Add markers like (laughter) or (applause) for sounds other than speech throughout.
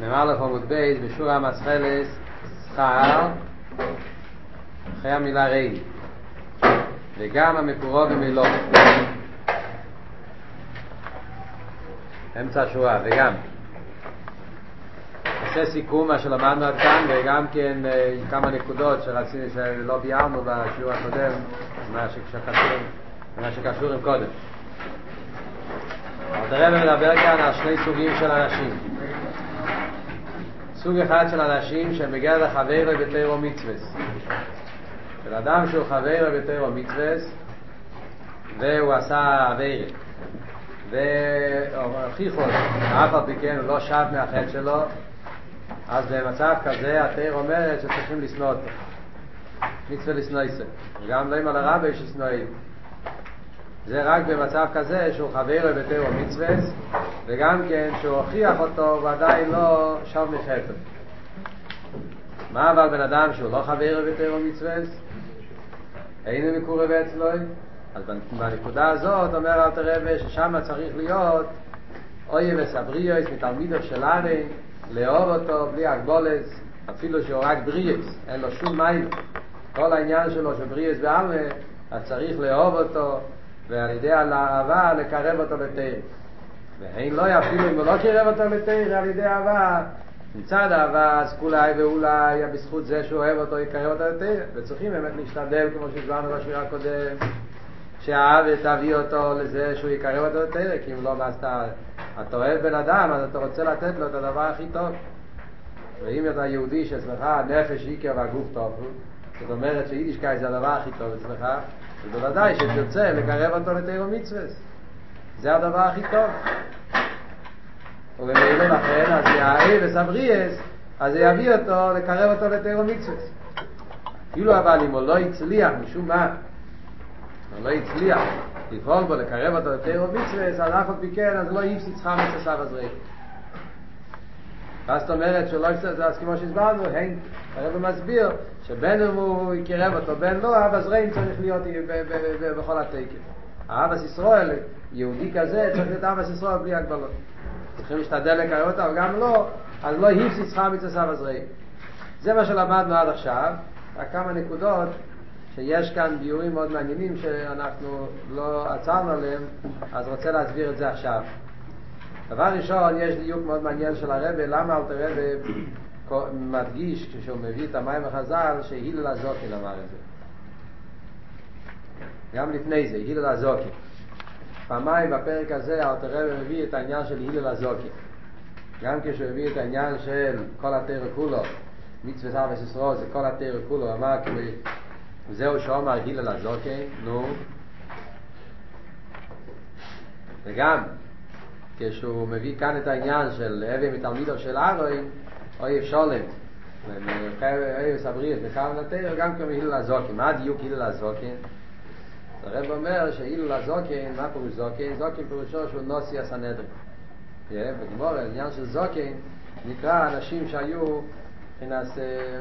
מ"א עמוד בייס בשור המסחלס שכר אחרי המילה ריין וגם המקורו במילו אמצע השורה וגם. עושה סיכום מה שלמדנו עד כאן וגם כן כמה נקודות שרצינו שלא ביארנו בשיעור הקודם מה שקשור, מה שקשור עם קודם. אבל מדבר כאן על שני סוגים של אנשים סוג אחד של אנשים שהם בגלל החבר בתירו מצווס של אדם שהוא חבר בתירו מצווס והוא עשה עבירת והוכיחו אף על פי כן הוא לא שב מהחטא שלו אז במצב כזה התיר אומרת שצריכים לשנוא אותו. מצווה לשנוא איסה וגם לא עם על הרבי ששנואים. זה רק במצב כזה שהוא חבר בתירו מצווס וגם כן שהוא הוכיח אותו הוא לא שב מחטא. מה אבל בן אדם שהוא לא חבר בתירו מצווס? אין מקורב אצלו אז בנקודה הזאת אומר אל תרבה ששם צריך להיות אוי וסבריאס מתלמידו של הרי לאהוב אותו בלי הגבולס אפילו שהוא רק בריאס אין לו שום מייל. כל העניין שלו של בריאס בעלמה אז צריך לאהוב אותו ועל ידי האהבה לקרב אותו לתאר ואין לא אפילו אם הוא לא קרב אותו לתאר על ידי אהבה מצד אהבה אז כולי ואולי בזכות זה שהוא אוהב אותו יקרב אותו לתאר וצריכים באמת להשתדל כמו שהסברנו בשבירה הקודם שהאהבה תביא אותו לזה שהוא יקרב אותו לתאר כי אם לא אז אתה, אתה אוהב בן אדם אז אתה רוצה לתת לו את הדבר הכי טוב. ואם אתה יהודי שאצלך הנפש איקר והגוף טוב זאת אומרת שיידישקאי זה הדבר הכי טוב אצלך ובוודאי שתרצה לקרב אותו לתירו מצווה זה הדבר הכי טוב. ובמילא לכן אז יאהב וסבריאס אז זה יביא אותו לקרב אותו לתירו מצווה אפילו אבל אם הוא לא הצליח משום מה הוא לא הצליח לפעול בו לקרב אותו לתירו מצווה אז אף על פי אז לא יפסיד שכר מצווה בזרק ואז זאת אומרת שלא יפסיד אז כמו שהסברנו הן הרב מסביר שבין אם הוא יקרב אותו בין לא אבא זרעים צריך להיות בכל התקף אבא ישראל יהודי כזה צריך להיות אבא ישראל בלי הגבלות. צריכים להשתדל לקרב אותו אבל גם לא אז לא היפסי שכר מצווה אבא זרעים זה מה שלמדנו עד עכשיו רק כמה נקודות שיש כאן ביורים מאוד מעניינים שאנחנו לא עצרנו עליהם אז רוצה להסביר את זה עכשיו. דבר ראשון יש דיוק מאוד מעניין של הרבי למה אל תראה מדגיש כשהוא מביא את המים החז"ל שהילל הזוקין אמר את זה גם לפני זה, הילל הזוקין פעמיים בפרק הזה אלתר מביא את העניין של הילל הזוקין גם כשהוא מביא את העניין של כל התרא כולו מצווה סבא ישראל זה כל התרא כולו אמר כאילו זהו שאומר הילל הזוקין נו. וגם כשהוא מביא כאן את העניין של אבי מתלמידו של ארוין אויב שולם אויב סבריאס וכמה נתר גם כמו הילל הזוקין מה הדיוק הילל הזוקין הרב אומר שהילל הזוקין מה פירוש זוקין? זוקין פירושו שהוא נוסי הסנדרין בגמור העניין של זוקין נקרא אנשים שהיו מבחינת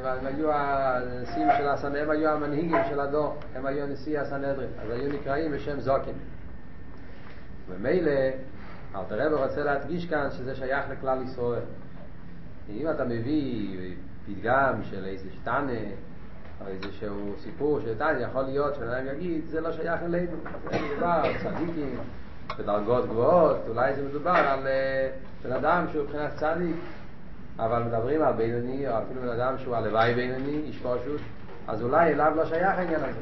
הם היו הנשיאים של הסנדרין הם היו המנהיגים של הדור הם היו נשיא הסנדרין אז היו נקראים בשם זוקין. ומילא אלתר רב רוצה להדגיש כאן שזה שייך לכלל ישראל. אם אתה מביא פתגם של איזה שטנה שהוא סיפור שטנה יכול להיות שאדם יגיד זה לא שייך אלינו. זה מדובר צדיקים בדרגות גבוהות אולי זה מדובר על בן אדם שהוא מבחינת צדיק. אבל מדברים על בינוני או אפילו בן אדם שהוא הלוואי בינוני איש פשוט אז אולי אליו לא שייך העניין הזה.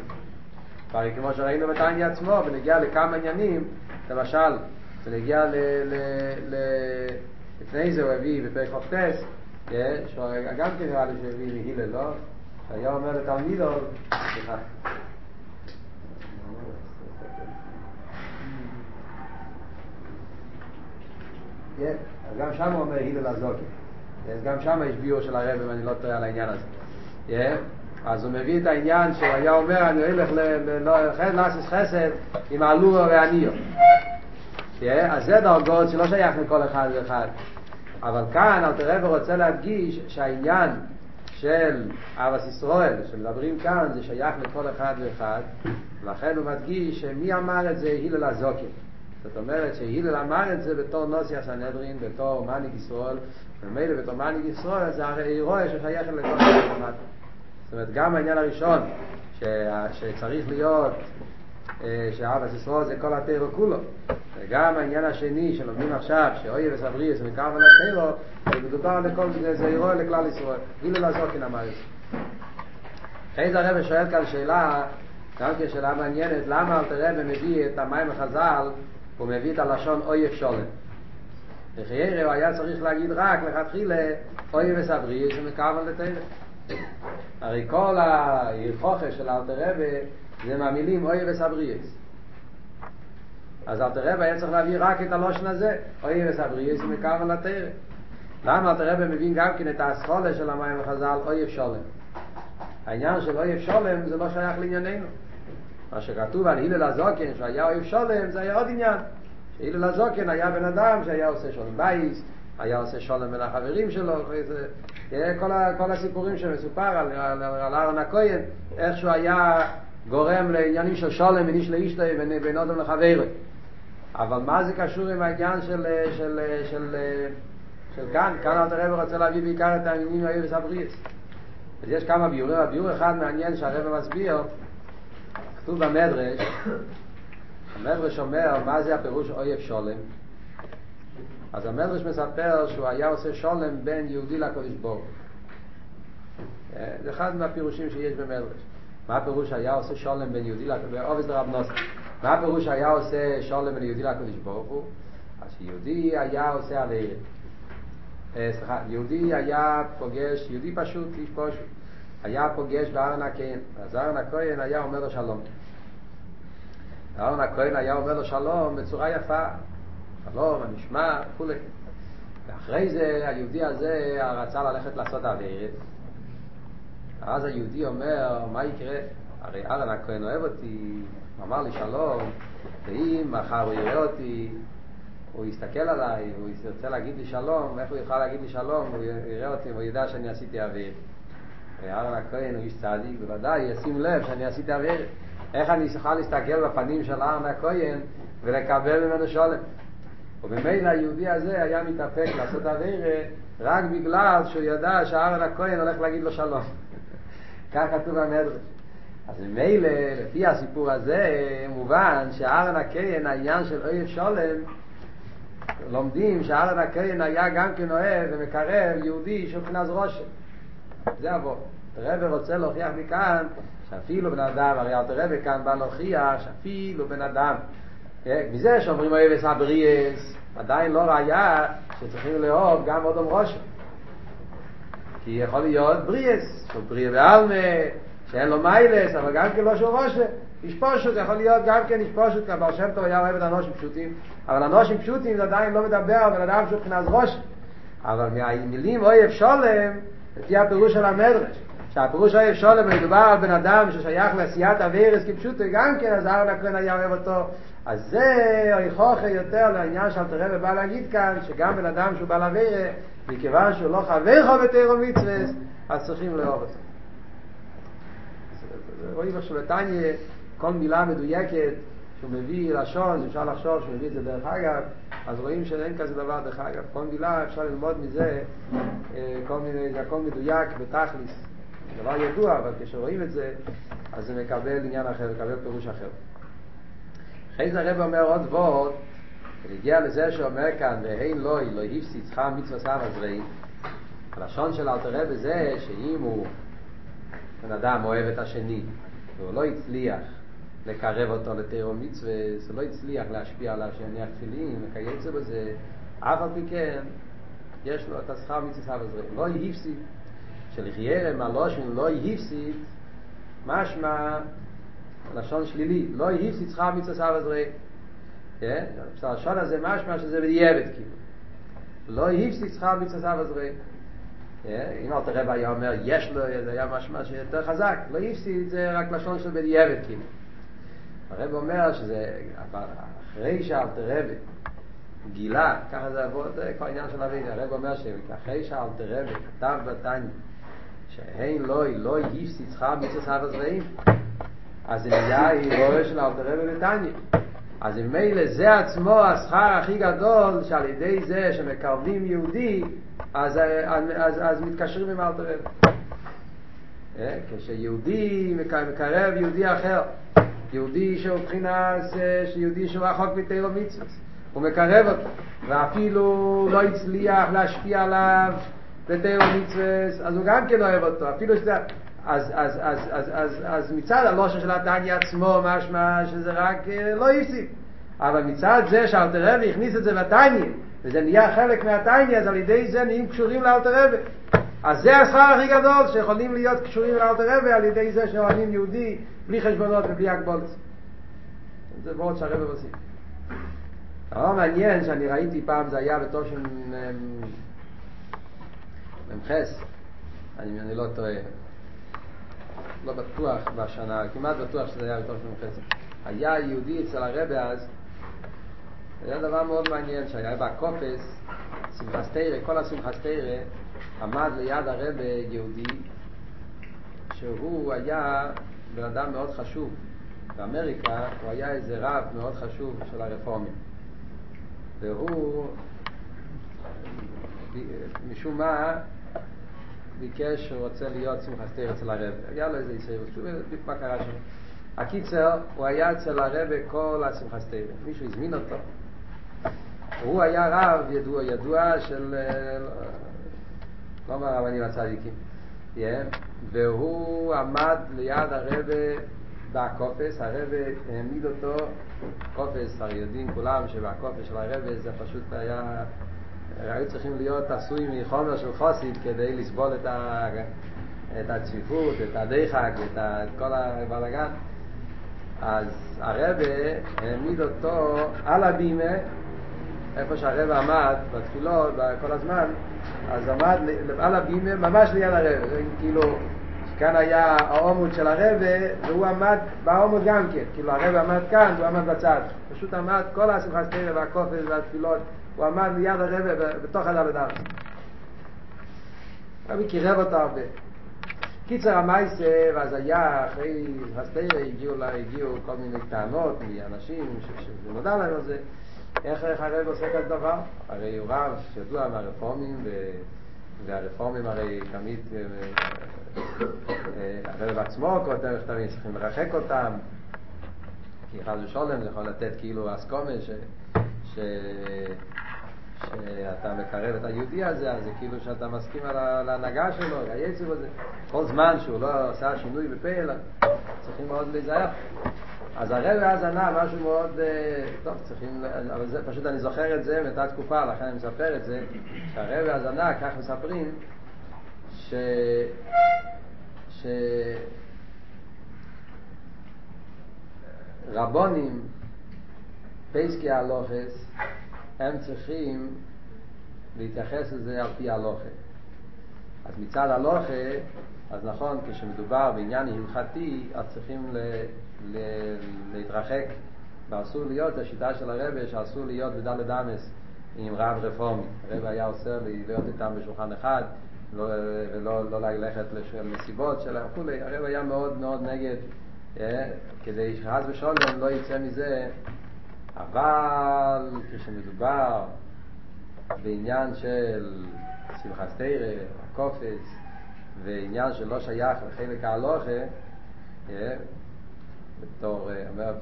הרי כמו שראינו בתניא עצמו ונגיע לכמה עניינים למשל ונגיע ל... ל, ל לפני זה הוא הביא בפרק חופטס, גם כן נראה לי שהביא מהילל, לא? שהיה אומר לתלמידו, סליחה. אז גם שם הוא אומר הילל הזוקי. אז גם שם יש ביור של הרב, אם אני לא טועה על העניין הזה. אז הוא מביא את העניין שהוא היה אומר, אני הולך לעשות חסד עם הלורו והניו. אז זה דרגות שלא שייך לכל אחד ואחד. אבל כאן אל תראה ורוצה להדגיש שהעניין של אבס ישראל שמדברים כאן זה שייך לכל אחד ואחד לכן הוא מדגיש שמי אמר את זה הלל הזוקין זאת אומרת שהילל אמר את זה בתור נוסי הסנהדרין, בתור מניק ישראל, ומילא בתור מניק ישראל זה הרי רואה ששייך לכל המטה. זאת אומרת, גם העניין הראשון, ש... שצריך להיות שאבא סיסרו זה כל התירו כולו. וגם העניין השני שלומדים עכשיו שאוי וסברי זה מכמה לתירו זה מדובר לכל זה זה אירוע לכלל ישראל. אילו לזוקין אמר את זה. אחרי זה הרב שואל כאן שאלה גם כן שאלה מעניינת למה אל תראה ומביא את המים החז"ל הוא מביא את הלשון אוי שולם וחיירה הוא היה צריך להגיד רק לכתחילה אוי וסברי זה מכמה לתירו הרי כל ההלכוכה של אלתר רבי זה מהמילים אוי וסבריאס אז אלתר רבי היה צריך להביא רק את הלושן הזה אוי וסבריאס מקרן לתרא. למה אלתר רבי מבין גם כן את האסכולה של המים החז"ל אוי שולם העניין של אוי שולם זה לא שייך לענייננו. מה שכתוב על הלל הזוקן שהיה אוי שולם זה היה עוד עניין. שהלל הזוקן היה בן אדם שהיה עושה שולם בייס היה עושה שולם בין החברים שלו כל, כל הסיפורים שמסופר על, על, על אהרון הכהן איך שהוא היה גורם לעניינים של שולם מניש לאישתו בין אודם לחברו. אבל מה זה קשור עם העניין של, של, של, של כאן? כאן אלתר רבי רוצה להביא בעיקר את העניינים האלה וסבריאס אז יש כמה ביורים, הביור אחד מעניין שהרבי מסביר כתוב במדרש המדרש אומר מה זה הפירוש אויב שולם אז המדרש מספר שהוא היה עושה שולם בין יהודי לקודש בור זה אחד מהפירושים שיש במדרש מה הפירוש היה עושה שולם בין יהודי לקודש ברוב דרב נוסף מה הפירוש היה עושה שולם בין יהודי לקודש ברוך הוא? אז יהודי היה עושה עליהם. סליחה, יהודי היה פוגש, יהודי פשוט, איש פשוט. היה פוגש בארן הכהן. אז ארן הכהן היה אומר לו שלום. ארן הכהן היה אומר לו שלום בצורה יפה. שלום, הנשמע, וכולי ואחרי זה היהודי הזה רצה ללכת לעשות אווירת אז היהודי אומר, מה יקרה? הרי ארן הכהן אוהב אותי, הוא אמר לי שלום, ואם מחר הוא יראה אותי, הוא יסתכל עליי, הוא ירצה להגיד לי שלום, איך הוא יוכל להגיד לי שלום, הוא יראה אותי והוא ידע שאני עשיתי אוויר. וארן הכהן הוא איש צדיק, בוודאי ישים לב שאני עשיתי אוויר. איך אני אוכל להסתכל בפנים של ארן הכהן ולקבל ממנו שולם? ובמילא היהודי הזה היה מתאפק לעשות אוויר רק בגלל שהוא ידע שארן הכהן הולך להגיד לו שלום. כך כתוב במדרש. אז ממילא, לפי הסיפור הזה, מובן שארן הכהן, העניין של אויב שולם, לומדים שארן הכהן היה גם כן אוהב ומקרב יהודי של מבחינת רושם. זה אבו. הרב רוצה להוכיח מכאן שאפילו בן אדם, הרי תרבה כאן בא להוכיח שאפילו בן אדם, מזה שאומרים אוהב את הבריאס, עדיין לא ראיה שצריכים לאהוב גם אודום רושם. כי יכול להיות בריאס, שהוא בריא בעלמה, שאין לו מיילס, אבל גם כן לא שהוא רושה. איש פשוט, יכול להיות גם כן איש פשוט, כי הבר שם טוב היה אוהב את אנושים פשוטים, אבל אנושים פשוטים זה עדיין לא מדבר בן אדם שהוא מבחינת ראש. אבל מהמילים אויב שולם, לפי הפירוש של המדרש, שהפירוש אוהב שולם מדובר על בן אדם ששייך לעשיית אבירס כפשוטו, גם כן אז ארן הכהן היה אוהב אותו. אז זה הוכחה יותר לעניין שאלתר רבי בא להגיד כאן, שגם בן אדם שהוא בעל אבירה, מכיוון שהוא לא חבר חו בתירו מצווה, אז צריכים לאהוב אותו. רואים עכשיו לטניה, כל מילה מדויקת שהוא מביא לשון, אפשר לחשוב שהוא מביא את זה דרך אגב, אז רואים שאין כזה דבר דרך אגב. כל מילה אפשר ללמוד מזה, כל מיני, הכל מדויק בתכליס. דבר ידוע, אבל כשרואים את זה, אז זה מקבל עניין אחר, מקבל פירוש אחר. אחרי זה הרב אומר עוד ועוד, ונגיע לזה שאומר כאן, והין לוי, לא הפסיד שכר מצווה סבא זרי, הלשון של אלתר רבי זה שאם הוא בן אדם אוהב את השני, והוא לא הצליח לקרב אותו לתירו מצווה, זה לא הצליח להשפיע עליו שיניח תפילין, וכייצא בזה, אף על פי כן, יש לו את השכר מצווה סבא זרי. לא הפסיד, שלחיירם הלושן לא הפסיד, משמע לשון שלילי, לא הפסיד שכר מצווה סבא זרי. כן? הלשון הזה משמע שזה בדיעבד כאילו. לא הפסיד שכר מצווה סבא זרי. אם אל תראה היה אומר יש לו, זה היה משמע שיותר חזק, לא הפסיד זה רק לשון של בדיעבד כאילו. הרב אומר שזה אחרי שאל גילה, ככה זה עבוד, כל העניין של אבינו, הרב אומר שאחרי שאל תראה כתב בתניא שהן לא, לא הפסיד שכר מצווה סבא זרעים אז זה נהיה הירואה של אלתר רבי בתניא אז אם מילא זה עצמו השכר הכי גדול שעל ידי זה שמקרבים יהודי אז, אז, אז, אז מתקשרים עם אלתר רבי. כשיהודי מקרב יהודי אחר יהודי שהוא מבחינת יהודי שהוא רחוק מתירו מצווה הוא מקרב אותו ואפילו לא הצליח להשפיע עליו בתירו מצווה אז הוא גם כן אוהב אותו אפילו שזה אז, אז, אז, אז, אז, אז מצד הלושן של התניא עצמו משמע שזה רק לא הפסיק אבל מצד זה שאלתר רבי הכניס את זה לתניא וזה נהיה חלק מהתניא אז על ידי זה נהיים קשורים לאלתר רבי אז זה השכר הכי גדול שיכולים להיות קשורים לאלתר רבי על ידי זה שאוהבים יהודי בלי חשבונות ובלי הגבולת זה מאוד שהרבי עושים דבר מעניין שאני ראיתי פעם זה היה ממחס אני, אני לא טועה לא בטוח בשנה, כמעט בטוח שזה היה בתור של ממחס היה יהודי אצל הרבי אז היה דבר מאוד מעניין שהיה בקופס שמחסתירה, כל השמחסתירה עמד ליד הרבה יהודי שהוא היה בן אדם מאוד חשוב. באמריקה הוא היה איזה רב מאוד חשוב של הרפורמים. והוא משום מה ביקש שהוא רוצה להיות שמחסתר אצל הרב. היה לו איזה יסירות, שוב מה קרה שם. הקיצר הוא היה אצל הרב כל השמחסתר. מישהו הזמין אותו. הוא היה רב ידוע, ידוע של לא מהרבנים הצדיקים והוא עמד ליד הרבה בקופס, הרבה העמיד אותו, קופס, הרי יודעים כולם שבקופס של הרבה זה פשוט היה, היו צריכים להיות עשוי מחומר של חוסיד כדי לסבול את, ה, את הצפיפות, את הדחק, את, ה, את כל הבלגן. אז הרבה העמיד אותו על הבימה, איפה שהרבה עמד בתפילות כל הזמן, אז עמד על הבימה ממש ליד הרבה, כאילו כאן היה העומוד של הרבה והוא עמד בעומוד גם כן. כאילו הרבה עמד כאן והוא עמד בצד. פשוט עמד כל השמחה סתירה והקופס והתפילות הוא עמד ליד הרבה בתוך הדלת ארץ. רבי קירב אותו הרבה. קיצר המייסה ואז היה אחרי הסתירה הגיעו, לה, הגיעו כל מיני טענות מאנשים שנודע להם על זה. איך, איך הרב עושה כזה דבר? הרי הוא רב שידוע מהרפורמים ו... והרפורמים הרי תמיד הרב עצמו כותב מכתבים, צריכים לרחק אותם כי חד ושולם זה יכול לתת כאילו אסקומה ש, שאתה מקרב את היהודי הזה אז זה כאילו שאתה מסכים על ההנהגה שלו, היצב הזה. כל זמן שהוא לא עושה שינוי בפה אלא צריכים מאוד להיזהר. אז הרב אז ענה משהו מאוד טוב צריכים, אבל זה, פשוט אני זוכר את זה מאותה תקופה לכן אני מספר את זה שהרב אז ענה, כך מספרים ש... ש... רבונים פייסקי הלוחס הם צריכים להתייחס לזה על פי הלוכה. אז מצד הלוכה אז נכון כשמדובר בעניין הלכתי אז צריכים ל... ל... להתרחק. ואסור להיות, השיטה של הרבה שאסור להיות בדלת אמס עם רב רפורמי. הרב היה אוסר להיות איתם בשולחן אחד לא, ולא לא ללכת למסיבות שלהם וכולי, הרב היה מאוד מאוד נגד אה, כדי שחס ושולם לא יצא מזה אבל כשמדובר בעניין של שמחת תרא, הקופץ ועניין שלא שייך לחלק ההלוכה אה, בתור, אומר,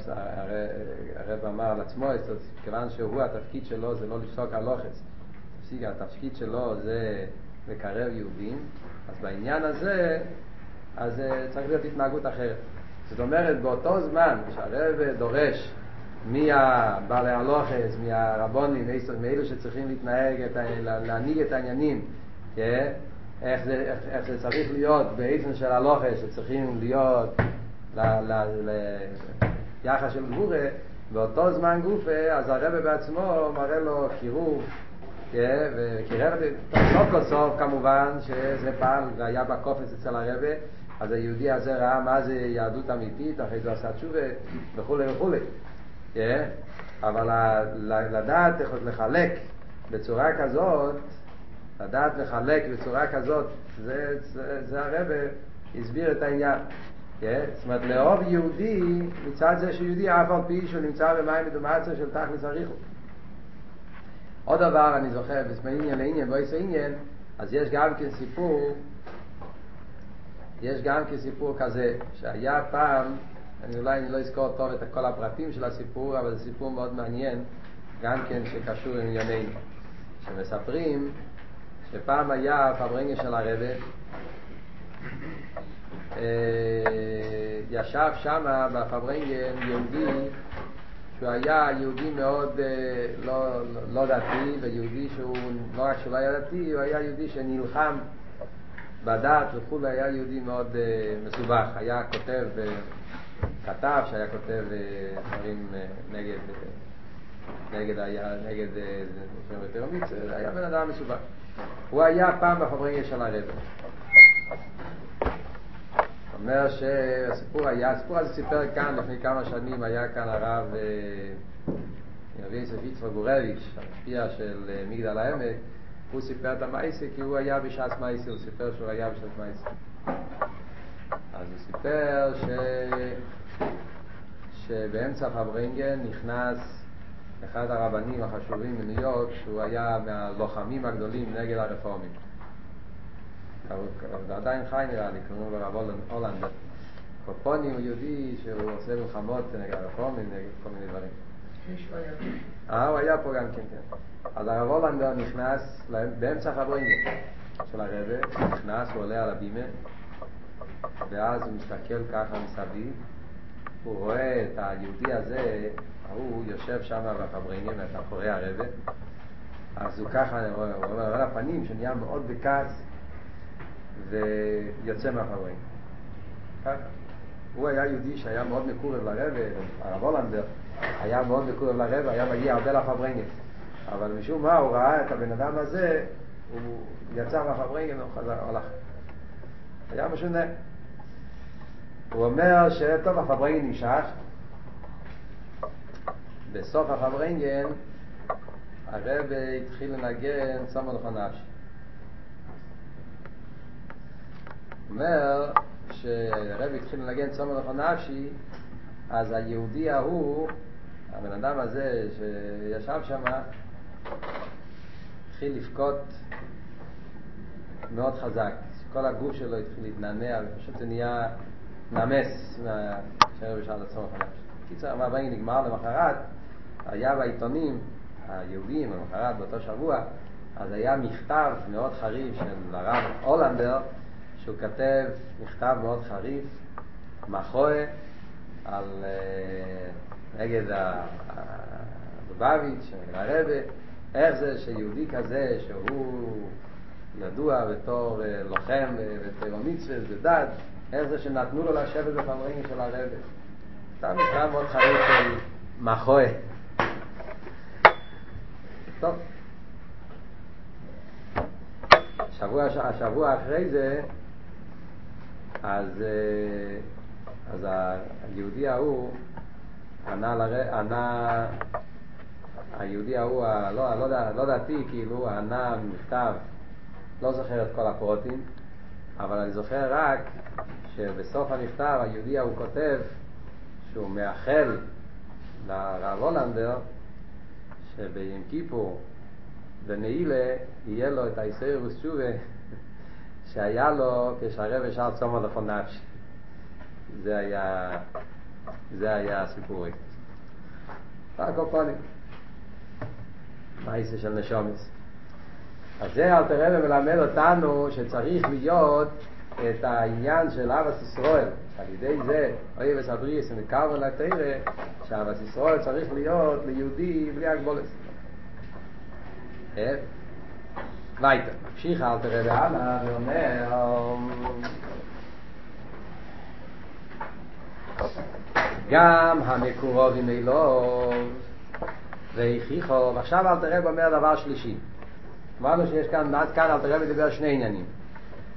הרב אמר על עצמו, כיוון שהוא התפקיד שלו זה לא לפסוק הלוחץ התפקיד שלו זה לקרב יהודים, אז בעניין הזה, אז צריך להיות התנהגות אחרת. זאת אומרת, באותו זמן שהרב דורש מהבעלי הלוחס, מהרבונים, מאלו שצריכים להתנהג, את, להנהיג את העניינים, איך זה, איך, איך זה צריך להיות באיזן של הלוחס, שצריכים להיות ליחס של גבורה, באותו זמן גופה, אז הרב בעצמו מראה לו קירוב וקירב את זה, סוף כל סוף כמובן שזה פעל והיה בקופס אצל הרבה אז היהודי הזה ראה מה זה יהדות אמיתית, אחרי זה עשה תשובה וכולי וכולי אבל לדעת איך לחלק בצורה כזאת לדעת לחלק בצורה כזאת זה, זה, זה הרבה הסביר את העניין זאת אומרת, לאהוב יהודי, מצד זה שיהודי אף על פי שהוא נמצא במים מדומציה של תכלס אריכות. עוד דבר, אני זוכר, בעניין לעניין, בוא יעשה עניין, אז יש גם כן סיפור, יש גם כן סיפור כזה, שהיה פעם, אני אולי לא אזכור טוב את כל הפרטים של הסיפור, אבל זה סיפור מאוד מעניין, גם כן שקשור עם ענייננו. שמספרים שפעם היה פברנגה של הרבה, ישב שם בפברנגן יהודי שהוא היה יהודי מאוד לא, לא דתי ויהודי שהוא לא רק שלא היה דתי הוא היה יהודי שנלחם בדת וכו' היה יהודי מאוד מסובך היה כותב כתב שהיה כותב דברים נגד נגד היה נגד היה בן אדם מסובך. הוא היה פעם בפברנגן של הרב אומר שהסיפור היה, הסיפור הזה סיפר כאן לפני כמה שנים, היה כאן הרב רבי יוסף יצחק גורליץ', המשפיע של מגדל העמק, הוא סיפר את המייסה כי הוא היה בשעת מייסה, הוא סיפר שהוא היה בשעת מייסה. אז הוא סיפר ש... שבאמצע פברינגן נכנס אחד הרבנים החשובים בניו יורק, שהוא היה מהלוחמים הגדולים נגד הרפורמים. הוא עדיין חי נראה לי, קוראים לו רב הולנדר. קופוני הוא יהודי שהוא עושה מלחמות נגד הרפורמים, נגד כל מיני דברים. אה, הוא היה פה גם כן, כן. אז הרב הולנדר נכנס באמצע חברינגה של הרבה, נכנס, הוא עולה על הבימה, ואז הוא מסתכל ככה מסביב, הוא רואה את היהודי הזה, הוא יושב שם בפברינגה, מאחורי הרבה, אז הוא ככה, הוא רואה על הפנים שנהיה מאוד בכעס, ויוצא. ככה. הוא היה יהודי שהיה מאוד מקורב לרב, הרב הולנדר היה מאוד מקורב לרב, היה מגיע הרבה לפברנגן. אבל משום מה הוא ראה את הבן אדם הזה, הוא יצא מהפברנגן והוא חזר, הלך. היה משונה. הוא אומר שטוב הפברנגן נמשך, בסוף הפברנגן הרב התחיל לנגן צומר לחונש. אומר שהרב התחיל לנגן צומר לכל נפשי אז היהודי ההוא הבן אדם הזה שישב שם התחיל לבכות מאוד חזק כל הגוף שלו התחיל להתנענע ופשוט הוא נהיה כשהרב ישר לצומר לכל נפשי קיצר המאבנג נגמר למחרת. היה בעיתונים היהודים למחרת באותו שבוע אז היה מכתב מאוד חריף של הרב הולנדר שהוא כתב מכתב מאוד חריף, מחוה, על נגד הבבביץ', נגד הרבה, איך זה שיהודי כזה שהוא ידוע בתור לוחם ותירו מצווה ודת, איך זה שנתנו לו לשבת בפמרים של הרבה. סתם מכתב מאוד חריף של מחוה. טוב. השבוע, השבוע אחרי זה אז, אז היהודי ההוא ענה, לר... ענה היהודי ההוא, לא, לא, לא דעתי, כאילו, ענה מכתב, לא זוכר את כל הפרוטים, אבל אני זוכר רק שבסוף המכתב היהודי ההוא כותב שהוא מאחל לרב הולנדר שביום כיפור בנעילה יהיה לו את הישראל ותשובה (laughs) שהיה לו כשהרב ישר צומו לכון נפשי. זה היה, זה היה הסיפורי. הקופונים. מייסה של נשומץ. אז זה אל תראה ומלמד אותנו שצריך להיות את העניין של אבס ישראל. על ידי זה, אוי וסבריס ונקרבו לתרא, שאבס ישראל צריך להיות ליהודי בלי הגבולת. weiter. ממשיך אל תראה והלאה ואומר גם המקורובים אלוב והכיחו, ועכשיו אל תראה ואומר דבר שלישי. אמרנו שיש כאן, עד כאן אל תראה ודבר שני עניינים.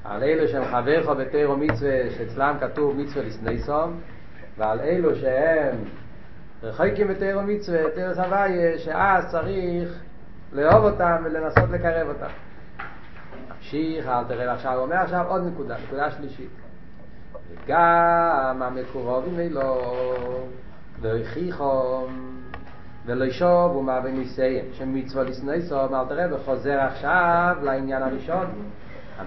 על אלו שהם חברך בתירו מצווה, שאצלם כתוב מצווה לסני סום, ועל אלו שהם רחוקים בתירו מצווה, תירו סבייה, שאז צריך לאהוב אותם ולנסות לקרב אותם. ממשיך, אל תראה עכשיו, הוא אומר עכשיו עוד נקודה, נקודה שלישית. גם המקורבים אלו לא הכריחום ולא ישוב ומה וניסיין שמצווה לשנוא סום אל תראה וחוזר עכשיו לעניין הראשון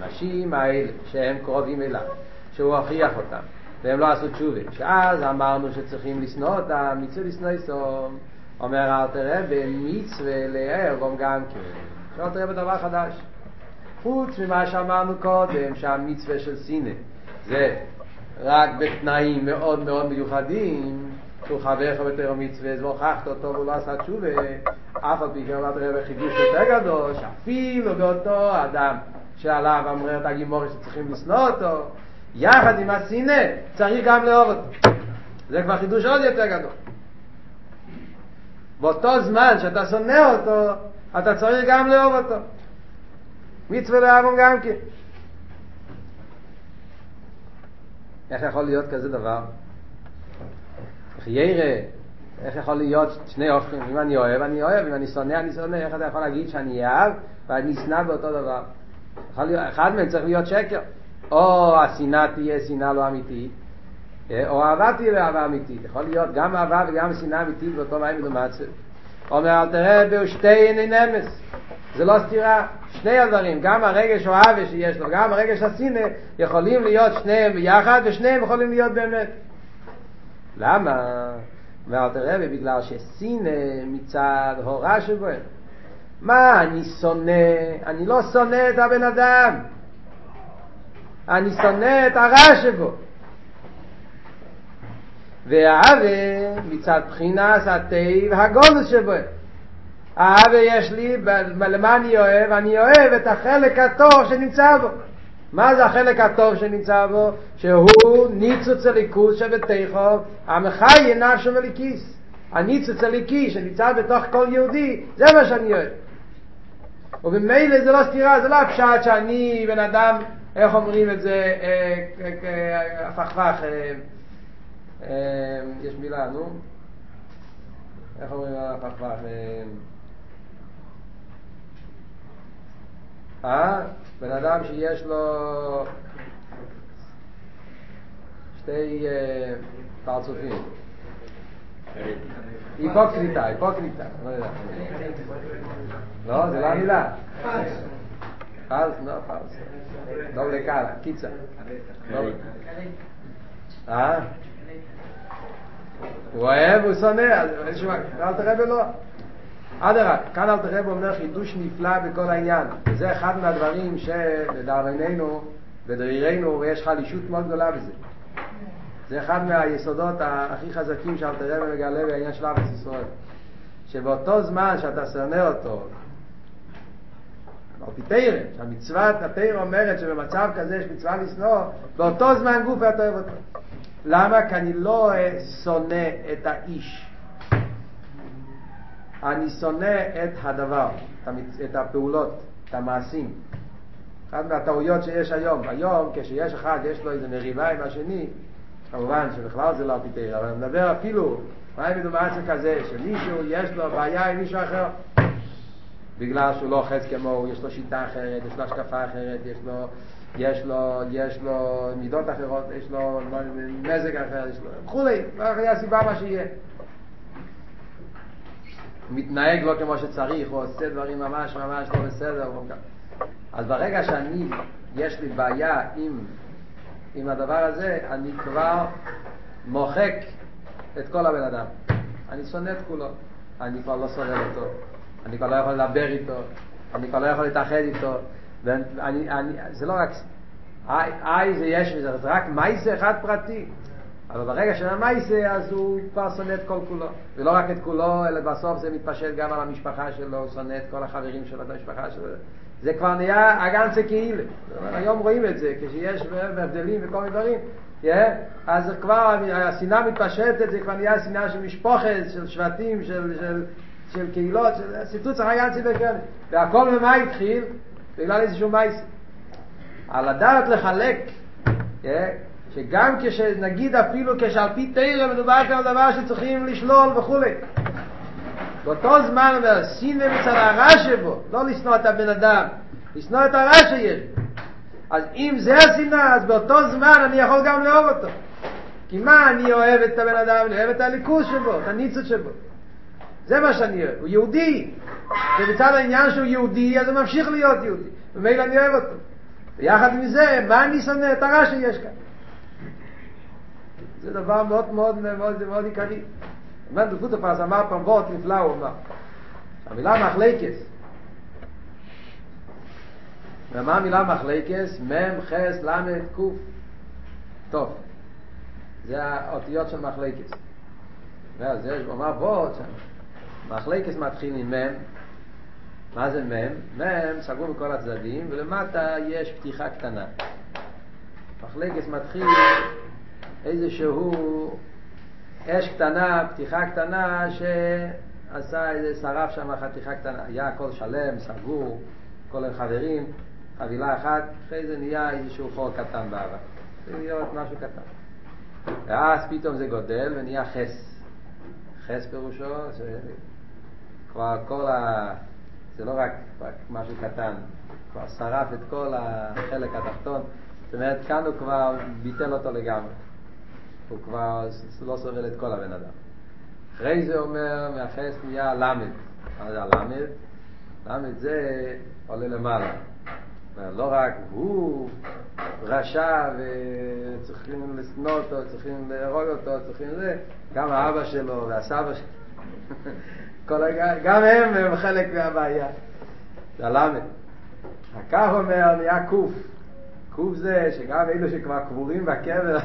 אנשים האלה שהם קרובים אליו שהוא הוכיח אותם והם לא עשו תשובה שאז אמרנו שצריכים לשנוא אותם מצווה לשנוא סום אומר אל תראה במצווה לאהוב גם כן. שאל תראה בדבר חדש. חוץ ממה שאמרנו קודם שהמצווה של סינא זה רק בתנאים מאוד מאוד מיוחדים שהוא חבר חבר תרא מצווה והוכחת אותו והוא לא עשה תשובה אף על פי אמרת רבי חידוש יותר גדול שאפילו באותו אדם שעליו אמרת הגימורי שצריכים לשנוא אותו יחד עם השנא צריך גם לאהוב אותו. זה כבר חידוש עוד יותר גדול. באותו זמן שאתה שונא אותו אתה צריך גם לאהוב אותו. מצווה לאהבון גם כן. איך יכול להיות כזה דבר? איך ירא, איך יכול להיות שני אופכים, אם אני אוהב, אני אוהב, אם אני שונא, אני שונא, איך אתה יכול להגיד שאני אהב ואני אשנא באותו דבר? אחד מהם צריך להיות שקר, או השנאה תהיה שנאה לא אמיתית, או אהבה תהיה אהבה אמיתית, יכול להיות גם אהבה וגם שנאה אמיתית באותו מים מלומצה. אומר אל תראה בשתי עיני נמס, זה לא סתירה, שני הדברים, גם הרגש אוהבה שיש לו, גם הרגש השנא, יכולים להיות שניהם ביחד ושניהם יכולים להיות באמת. למה? אומר תראה, בגלל שסינא מצד הורה שבו. מה אני שונא? אני לא שונא את הבן אדם. אני שונא את הרע שבו. והאווה מצד בחינס הטייב הגולס שבו. האווה יש לי, למה אני אוהב? אני אוהב את החלק הטוב שנמצא בו. מה זה החלק הטוב שנמצא בו? שהוא ניצוץ הליכוז שבתיכו, המחי נפשו וליקיס. הניצוץ הליקי שנמצא בתוך כל יהודי, זה מה שאני אוהב. ובמילא זה לא סתירה, זה לא הפשט שאני בן אדם, איך אומרים את זה, הפכפך, יש מילה, נו? איך אומרים הפכפך? אה? בן אדם שיש לו שתי פרצופים. היפוקריטה, היפוקריטה, לא יודע. לא, זה לא המילה. פלס, לא פלס. לא לקל, קיצה. אה? הוא אוהב, הוא שונא, אל תראה בלא. אדרה, כאן אל תראה אומר חידוש נפלא בכל העניין. וזה אחד מהדברים שלדאבוננו, בדרירנו, ויש חלישות מאוד גדולה בזה. זה אחד מהיסודות הכי חזקים שאל תראה ומגלה בעניין של ארץ ישראל. שבאותו זמן שאתה שונא אותו, אמרתי תרא, שהמצוות התרא אומרת שבמצב כזה יש מצווה לשנוא, באותו זמן גוף אתה אוהב אותו. למה? כי אני לא שונא את האיש. אני שונא את הדבר, את הפעולות, את המעשים. אחת מהטעויות שיש היום. היום, כשיש אחד, יש לו איזה מריבה עם השני, כמובן שבכלל זה לא פיתר, אבל אני מדבר אפילו, מה עם מדומציה כזה, שמישהו יש לו בעיה עם מישהו אחר, בגלל שהוא לא חץ כמוהו, יש לו שיטה אחרת, יש לו השקפה אחרת, יש לו, יש לו, יש לו מידות אחרות, יש לו מזג אחר, יש לו, וכולי, לא היה סיבה מה שיהיה. מתנהג לא כמו שצריך, הוא עושה דברים ממש ממש לא בסדר. אז ברגע שאני, יש לי בעיה עם, עם הדבר הזה, אני כבר מוחק את כל הבן אדם. אני שונא את כולו. אני כבר לא שונא אותו. אני כבר לא יכול לדבר איתו. אני כבר לא יכול להתאחד איתו. ואני, אני, זה לא רק... איי זה יש, זה רק מייסה אחד פרטי. אבל ברגע של המייסה אז הוא כבר שונא את כל כולו ולא רק את כולו אלא בסוף זה מתפשט גם על המשפחה שלו הוא שונא את כל החברים שלו את המשפחה שלו זה כבר נהיה הגנצה כאילו. היום רואים את זה כשיש הבדלים וכל מיני דברים yeah, אז כבר השנאה מתפשטת זה כבר נהיה שנאה של משפוחת של שבטים של, של, של קהילות של סיטוץ הגנצה וכאלה והכל ממה התחיל? בגלל איזשהו מייסה על הדעת לחלק yeah, שגם כשנגיד אפילו כשעל פי תרא מדובר כאן על דבר שצריכים לשלול וכולי. באותו זמן אומר, סינא מצד הרע שבו, לא לשנוא את הבן אדם, לשנוא את הרע שיש. אז אם זה השנאה, אז באותו זמן אני יכול גם לאהוב אותו. כי מה אני אוהב את הבן אדם? אני אוהב את הליכוז שבו, את הניצוץ שבו. זה מה שאני אוהב, הוא יהודי. ובצד העניין שהוא יהודי, אז הוא ממשיך להיות יהודי. ומילא אני אוהב אותו. ויחד עם זה, מה אני שונא? את הרע שיש כאן. זה דבר מאוד מאוד מאוד מאוד עיקרי. מנדל פוטרפס אמר פעם וורט נפלא, הוא אמר. המילה מחלקס. ומה המילה מחלקס? מם, חס, למד, קוף. טוב. זה האותיות של מחלקס. ואז יש, אמר וורט, מחלקס מתחיל עם מם. מה זה מם? מם סגור מכל הצדדים, ולמטה יש פתיחה קטנה. מחלקס מתחיל איזשהו אש קטנה, פתיחה קטנה, שעשה איזה שרף שם חתיכה קטנה. היה הכל שלם, סגור, כל החברים, חבילה אחת, אחרי זה נהיה איזשהו חור קטן בעבר. זה להיות משהו קטן. ואז פתאום זה גודל ונהיה חס. חס פירושו, שכבר כל ה... זה לא רק, רק משהו קטן, כבר שרף את כל החלק התחתון. זאת אומרת, כאן הוא כבר ביטל אותו לגמרי. הוא כבר לא סובל את כל הבן אדם. אחרי זה אומר, מהחס נהיה למד. מה זה הלמד? למד זה עולה למעלה. לא רק הוא רשע וצריכים לשנוא אותו, צריכים להרוג אותו, צריכים זה, גם האבא שלו והסבא שלו, (laughs) הג... גם הם הם חלק מהבעיה. זה הלמד. הכך אומר נהיה קוף. קוף זה שגם אלו שכבר קבורים בקבר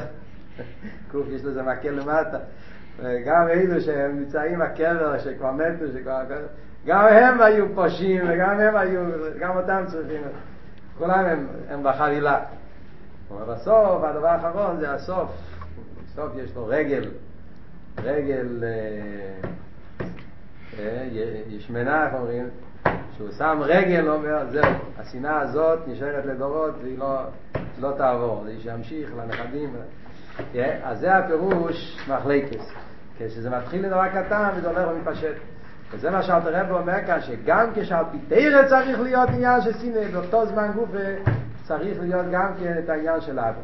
(laughs) קוף יש לזה מקל למטה. גם אלו שהם נמצאים בקבר, שכבר מתו, שכבר... גם הם היו פושעים, וגם הם היו, גם אותם צריכים. כולם הם, הם בחבילה. אבל בסוף, הדבר האחרון זה הסוף. בסוף יש לו רגל, רגל, אה, אה, יש מנה, איך אומרים, שהוא שם רגל, אומר, זהו, השנאה הזאת נשארת לדורות והיא לא, לא תעבור, זה שימשיך לנכדים. אז זה הפירוש מחלקס. כשזה מתחיל לדבר קטן וזה הולך ומתפשט. וזה מה שאלתר רב אומר כאן, שגם כשעל פי תרא צריך להיות עניין של סינא, באותו זמן גוף צריך להיות גם כן את העניין של האף.